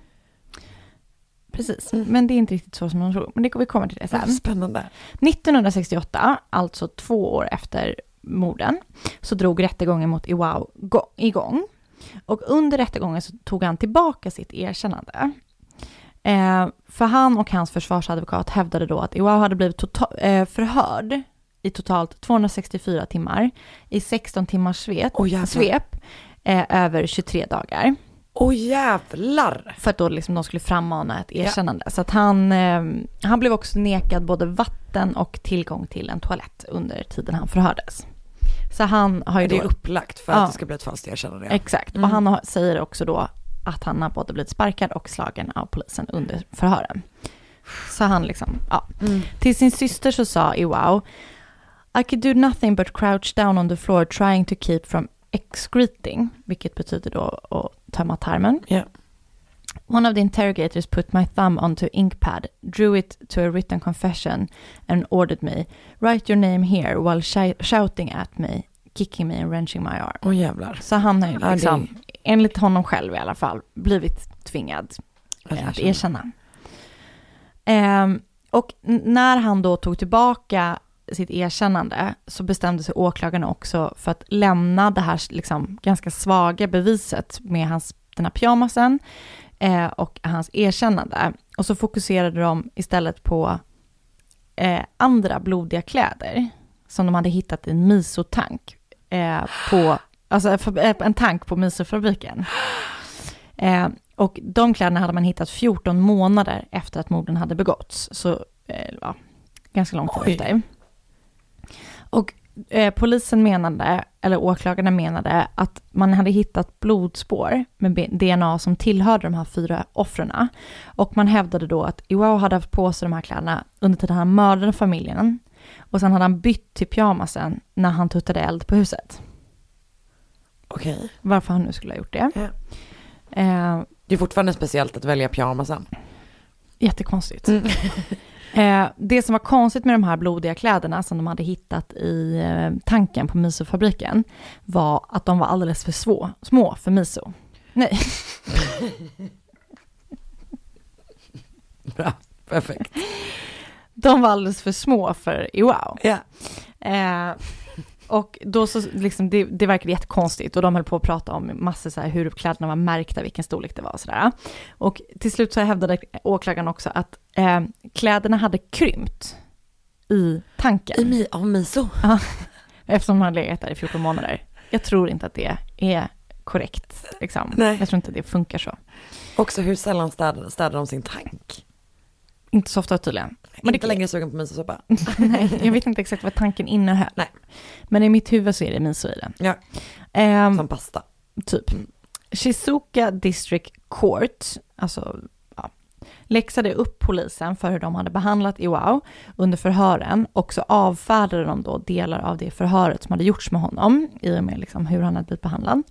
Precis, men det är inte riktigt så som de tror. Men det, vi kommer till det sen. Spännande. 1968, alltså två år efter morden, så drog rättegången mot Iwao igång. Och under rättegången så tog han tillbaka sitt erkännande. Eh, för han och hans försvarsadvokat hävdade då att Iwao hade blivit tota- eh, förhörd i totalt 264 timmar i 16 timmars svep, Åh, svep eh, över 23 dagar. Åh jävlar! För att då liksom de skulle frammana ett erkännande. Så att han, eh, han blev också nekad både vatten och tillgång till en toalett under tiden han förhördes. Så han har ju Det är upplagt för att det ska bli ett falskt erkännande. ja. Exakt, Mm. och han har, säger också då att han har både blivit sparkad och slagen av polisen under förhören. Så han liksom, ja. Mm. Till sin syster så sa Iwao, I could do nothing but crouch down on the floor trying to keep from excreting, vilket betyder då att tömma tarmen. Yeah. One of the interrogators put my thumb onto inkpad, drew it to a written confession and ordered me, write your name here while shi- shouting at me, kicking me and wrenching my arm. Åh jävlar. Så han har ju Ja, det- liksom, enligt honom själv i alla fall, blivit tvingad Att eh, att erkänna. Ehm, och när han då tog tillbaka sitt erkännande så bestämde sig åklagaren också för att lämna det här liksom ganska svaga beviset med hans, den här pyjamasen eh, och hans erkännande. Och så fokuserade de istället på eh, andra blodiga kläder som de hade hittat i en misotank eh, på, alltså fa- eh, en tank på misofabriken. Eh, och de kläderna hade man hittat 14 månader efter att morden hade begåtts. Så eh, ja, ganska lång tid Oj. efter. Och eh, polisen menade, eller åklagarna menade, att man hade hittat blodspår med DNA som tillhörde de här fyra offren. Och man hävdade då att Iwao hade haft på sig de här kläderna under tiden han mördade familjen. Och sen hade han bytt till pyjamasen när han tuttade eld på huset. Okej. Varför han nu skulle ha gjort det. Ja. Eh, Det är fortfarande speciellt att välja pyjamasen. Jättekonstigt. Eh, det som var konstigt med de här blodiga kläderna som de hade hittat i eh, tanken på misofabriken var att de var alldeles för svå, små för miso. Nej. Bra, perfekt. De var alldeles för små för Iwao. Ja. Eh, och då så, liksom, det, det verkade jättekonstigt och de höll på att prata om massor så här hur kläderna var märkta, vilken storlek det var och sådär. Och till slut så hävdade åklagaren också att eh, kläderna hade krympt i tanken. I mi- av miso? Ja, eftersom de hade legat där i 14 månader. Jag tror inte att det är korrekt. Liksom. Nej. Jag tror inte att det funkar så. Också hur sällan städar de sin tank? Inte så ofta tydligen. Men inte längre sugen på misosoppa. Nej, jag vet inte exakt vad tanken innehöll. Nej. Men i mitt huvud så är det miso i den. Ja. Ehm, Som pasta. Typ. Shizuka District Court, alltså ja, läxade upp polisen för hur de hade behandlat Iwao under förhören och så avfärdade de då delar av det förhöret som hade gjorts med honom i och med liksom hur han hade blivit behandlad.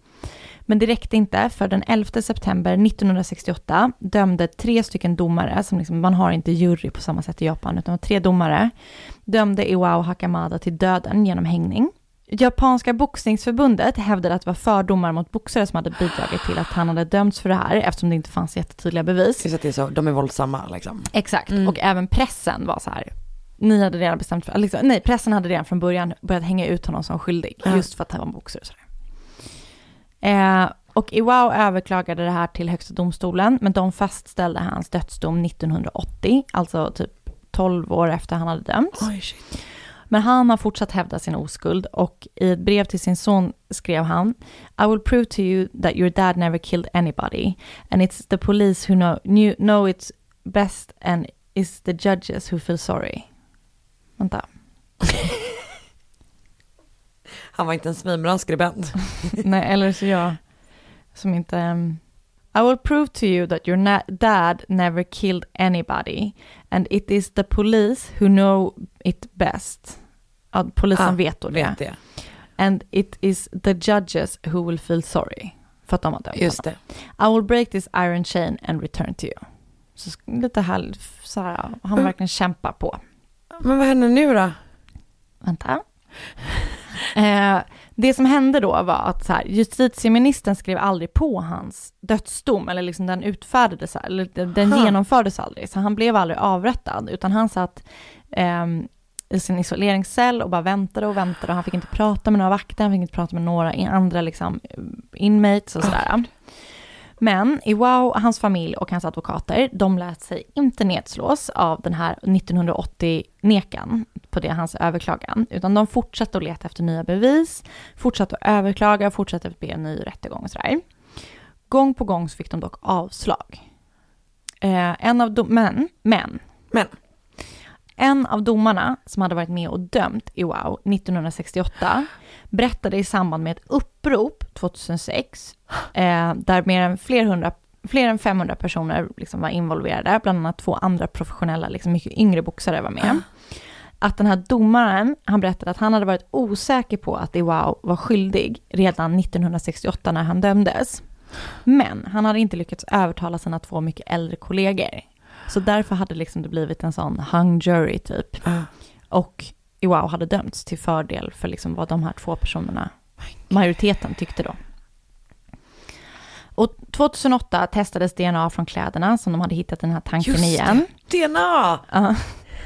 Men det räckte inte, för den 11 september 1968 dömde tre stycken domare, som liksom, man har inte jury på samma sätt i Japan, utan tre domare, dömde Iwao Hakamada till döden genom hängning. Japanska boxningsförbundet hävdade att det var fördomar mot boxare som hade bidragit till att han hade dömts för det här, eftersom det inte fanns jättetydliga bevis. Just att det är så, de är våldsamma liksom. Exakt, och även pressen var så här, ni hade redan bestämt för, liksom, nej pressen hade redan från början börjat hänga ut honom som skyldig, Ja. just för att han var en boxare och sådär. Eh, och Iwao överklagade det här till högsta domstolen, men de fastställde hans dödsdom 1980, alltså typ 12 år efter han hade dömts. Oj. Men han har fortsatt hävda sin oskuld och i ett brev till sin son skrev han I will prove to you that your dad never killed anybody and it's the police who know, knew, know it's best and it's the judges who feel sorry. Vänta. Han var inte en svinbra skribent. Nej, eller så jag som inte... um, I will prove to you that your dad never killed anybody and it is the police who know it best. Ja, polisen Ah, vet då det. vet det. And it is the judges who will feel sorry. För att de har dömt Just honom. I will break this iron chain and return to you. Så lite här, så här han Mm. verkligen kämpar på. Men vad händer nu då? Vänta. Eh, det som hände då var att så här, justitieministern skrev aldrig på hans dödsdom, eller liksom den utfärdades, eller den den genomfördes aldrig, så han blev aldrig avrättad, utan han satt ehm, i sin isoleringscell och bara väntade och väntade och han fick inte prata med några vakter, han fick inte prata med några andra liksom inmates och sådär. Men Iwao, hans familj och hans advokater, de lät sig inte nedslås av den här 1980-nekan på det, hans överklagan, utan de fortsatte att leta efter nya bevis, fortsatte att överklaga, fortsatte att be en ny rättegång och sådär. Gång på gång så fick de dock avslag. Eh, en av dom- men, men, men, en av domarna som hade varit med och dömt Iwao 1968 berättade i samband med ett upprop 2006 eh, där mer än, fler, hundra, fler än 500 personer liksom var involverade, bland annat två andra professionella, liksom mycket yngre boxare var med. Att den här domaren, han berättade att han hade varit osäker på att Iwao var skyldig redan 1968 när han dömdes. Men han hade inte lyckats övertala sina två mycket äldre kollegor. Så därför hade liksom det blivit en sån hung jury typ. Och Iwao hade dömts till fördel för liksom vad de här två personerna, majoriteten tyckte då. Och 2008 testades DNA från kläderna som de hade hittat den här tanken Just det. igen. DNA! Ja.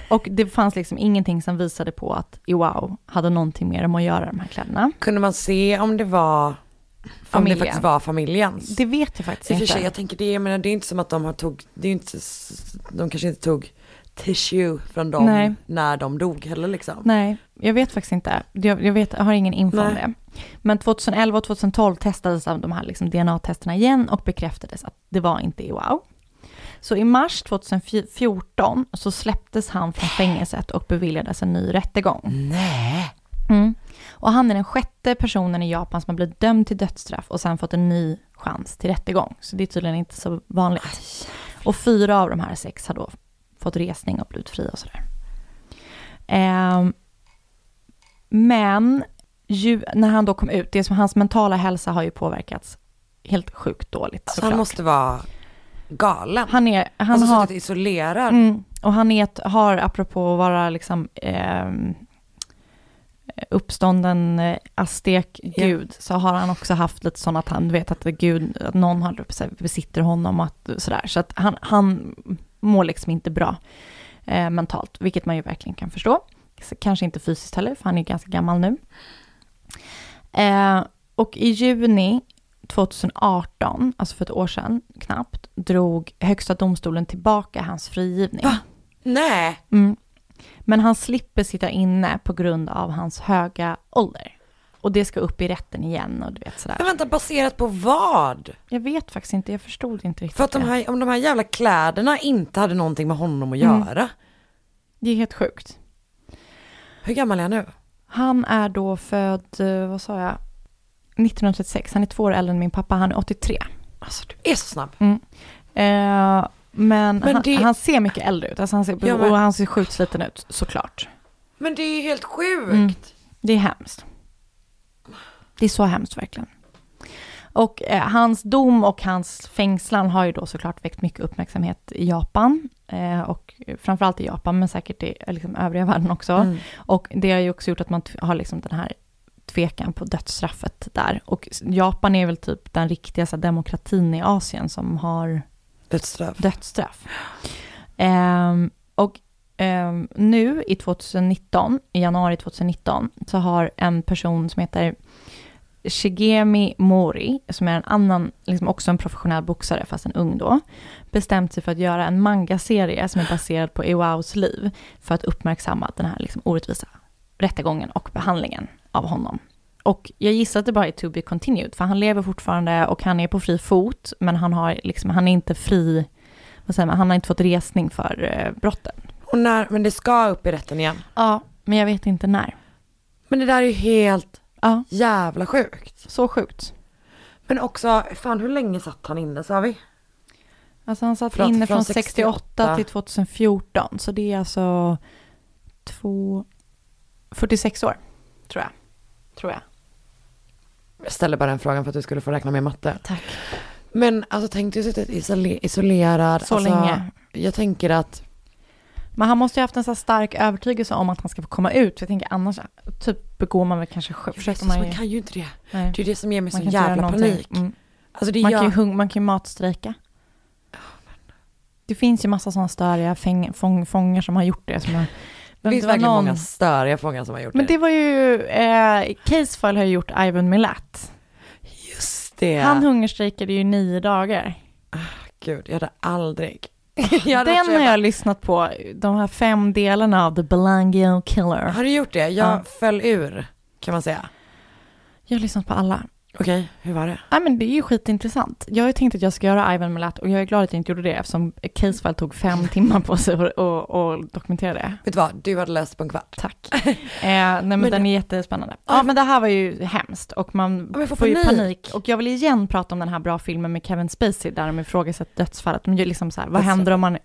Och det fanns liksom ingenting som visade på att Iwao hade någonting mer med att göra de här kläderna. Kunde man se om det var, om det Familjen. faktiskt var familjens? Det vet jag faktiskt I inte. sig, jag tänker det, jag menar, det är inte som att de har tog, det är inte, de kanske inte tog tissue från dem Nej. när de dog heller liksom. Nej, jag vet faktiskt inte. Jag, jag, vet, jag har ingen info om Nej. det. Men 2011 och 2012 testades av de här liksom DNA-testerna igen och bekräftades att det var inte Iwao. Så i mars 2014 så släpptes han från fängelset och beviljades en ny rättegång. Nej. Mm. Och han är den sjätte personen i Japan som har blivit dömd till dödsstraff och sen fått en ny chans till rättegång. Så det är tydligen inte så vanligt. Och fyra av de här sex har då fått resning och blivit fria och sådär. Ehm, men ju, när han då kom ut, det som hans mentala hälsa har ju påverkats helt sjukt dåligt. Så han såklart. måste vara galen. Han är, han alltså har, isolerad. Mm, och han är har, apropå att vara liksom ehm, uppstånden eh, aztek-gud, så har han också haft lite sån att han vet att Gud, att någon har, så här, besitter honom och att, sådär. Så att han, han mår liksom inte bra eh, mentalt, vilket man ju verkligen kan förstå. Kanske inte fysiskt heller, för han är ganska gammal nu. Eh, och i juni 2018, alltså för ett år sedan knappt, drog Högsta domstolen tillbaka hans frigivning. Va? Nej. Mm. Men han slipper sitta inne på grund av hans höga ålder. Och det ska upp i rätten igen och du vet sådär. Men vänta, baserat på vad? Jag vet faktiskt inte, jag förstod inte riktigt För att de här, om de här jävla kläderna inte hade någonting med honom att Mm. göra. Det är helt sjukt. Hur gammal är han nu? Han är då född, eh, vad sa jag, 1936. Han är två år äldre än min pappa, han är 83. Alltså du är så snabb. Mm. Eh, men Men han, det- han ser mycket äldre ut, alltså han ser, Ja, men- och han ser sjukt sliten ut, såklart. Men det är ju helt sjukt. Mm. Det är hemskt. Det är så hemskt verkligen. Och eh, hans dom och hans fängslan har ju då såklart väckt mycket uppmärksamhet i Japan. Eh, och framförallt i Japan, men säkert i eh, liksom, övriga världen också. Mm. Och det har ju också gjort att man har liksom den här tvekan på dödsstraffet där. Och Japan är väl typ den riktiga så här, demokratin i Asien som har Dödsstraff. dödsstraff. Um, och um, nu i 2019, i januari 2019, så har en person som heter Shigemi Mori, som är en annan, liksom också en professionell boxare, fast en ung då, bestämt sig för att göra en manga-serie som är baserad på Iwaos liv, för att uppmärksamma den här liksom orättvisa rättegången och behandlingen av honom. Och jag gissar att det bara är to be continued, för han lever fortfarande och han är på fri fot, men han, har liksom, han är inte fri, vad säger man, han har inte fått resning för eh, brotten. Och när, men det ska upp i rätten igen. Ja, men jag vet inte när. Men det där är ju helt Ja. jävla sjukt. Så sjukt. Men också, fan hur länge satt han inne sa vi? Alltså han satt Förlåt, inne från från 68, 68 till 2014, så det är alltså två, 46 år, tror jag. Tror jag. Jag ställer bara den frågan för att du skulle få räkna med matte. Tack. Men alltså tänk dig suttit isole- isolerad. Så alltså, länge. Jag tänker att, Men han måste ju haft en så stark övertygelse om att han ska få komma ut. För jag tänker annars typ begår man väl kanske själv. förresten, man kan ju inte det. Nej. Det är det som ger mig Man sån jävla panik. Mm. Alltså man, gör... kan ju hung- man kan ju matstrejka. Det finns ju massa sådana störiga fäng- fång- fångar som har gjort det. Som har, Det finns verkligen någon- många störiga fångar som har gjort Men det. det var ju, eh, Casefile har ju gjort Ivan Milat. Just det. Han hungerstrejkade ju nio dagar. Gud, jag hade aldrig. jag hade Den har jag lyssnat på, de här fem delarna av The Belangio Killer. Har du gjort det? Jag Ja. föll ur, kan man säga. Jag har lyssnat på alla. Okej, hur var det? Nej men det är ju skitintressant. Jag har ju tänkt att jag ska göra Ivan Milat och jag är glad att jag inte gjorde det eftersom Casefile tog fem timmar på sig och, och, och dokumentera det. Vet du vad, du hade läst på en kvart. Tack. Eh, nej men, Men den är jättespännande. Ja men det här var ju hemskt och man Ja, men får, får ju panik. panik. Och jag vill igen prata om den här bra filmen med Kevin Spacey där de ifrågasätter dödsfallet. Gör liksom så här, vad händer om man,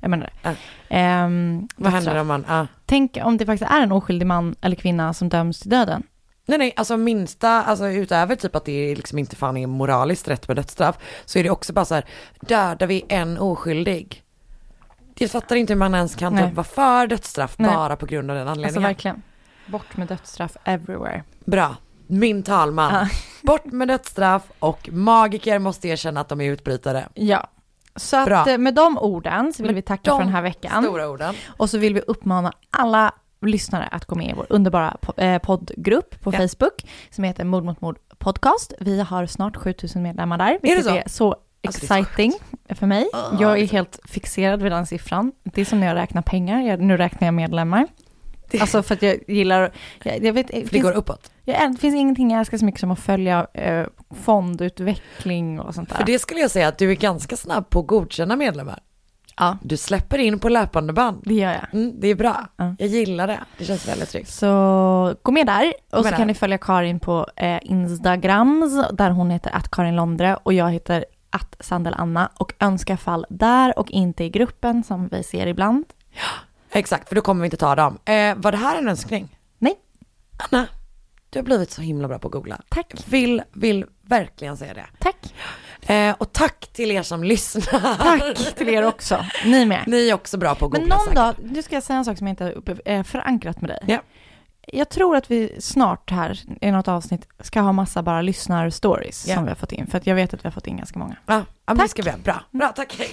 jag menar det. Ja. Ehm, Vad händer om man, ja. Tänk om det faktiskt är en oskyldig man eller kvinna som döms till döden. Nej nej, alltså minsta, alltså utöver typ att det liksom inte fan är moraliskt rätt med dödsstraff, så är det också bara så här, dödar vi en oskyldig? Jag fattar inte hur man ens kan Nej. typ vara för dödsstraff Nej. bara på grund av den Alltså anledningen. verkligen. Bort med dödsstraff everywhere. Bra, min talman. Bort med dödsstraff och magiker måste erkänna att de är utbrytare. Ja. Så att eh, med de orden så vill Med vi tacka för den här veckan. Stora orden. Och så vill vi uppmana alla lyssnare att gå med i vår underbara eh, poddgrupp på Ja. Facebook som heter Mord mot mord podcast. Vi har snart 7000 medlemmar där, vilket är så Alltså, är så exciting för mig. Ah, jag är helt fixerad vid den siffran. Det är som när jag räknar pengar, jag, nu räknar jag medlemmar. Alltså för att jag gillar, jag, jag vet, det finns, går uppåt. jag, det finns ingenting jag älskar så mycket som att följa eh, fondutveckling och sånt där. För det skulle jag säga att du är ganska snabb på att godkänna medlemmar. Ja. Du släpper in på löpande band. Det gör jag. Mm, det är bra. Ja. Jag gillar det. Det känns väldigt tryggt. Så gå med där och så med kan där. ni följa Karin på eh, Instagrams där hon heter att Karin Londre och jag heter att Sandel Anna och önska fall där och inte i gruppen som vi ser ibland. Exakt, för då kommer vi inte ta dem. Eh, var det här en önskning? Nej. Anna, du har blivit så himla bra på att googla. Tack. Vill, vill verkligen säga det. Tack. Eh, och tack till er som lyssnar. Tack till er också. Ni med. Ni är också bra på att Men googla någon säkert. dag, nu ska jag säga en sak som inte upp- eh, förankrat med dig. Ja. Jag tror att vi snart här i något avsnitt ska ha massa bara lyssnar-stories Ja. som vi har fått in. För att jag vet att vi har fått in ganska många. Ja, ja men det Tack. ska vi ha. Bra, bra tack.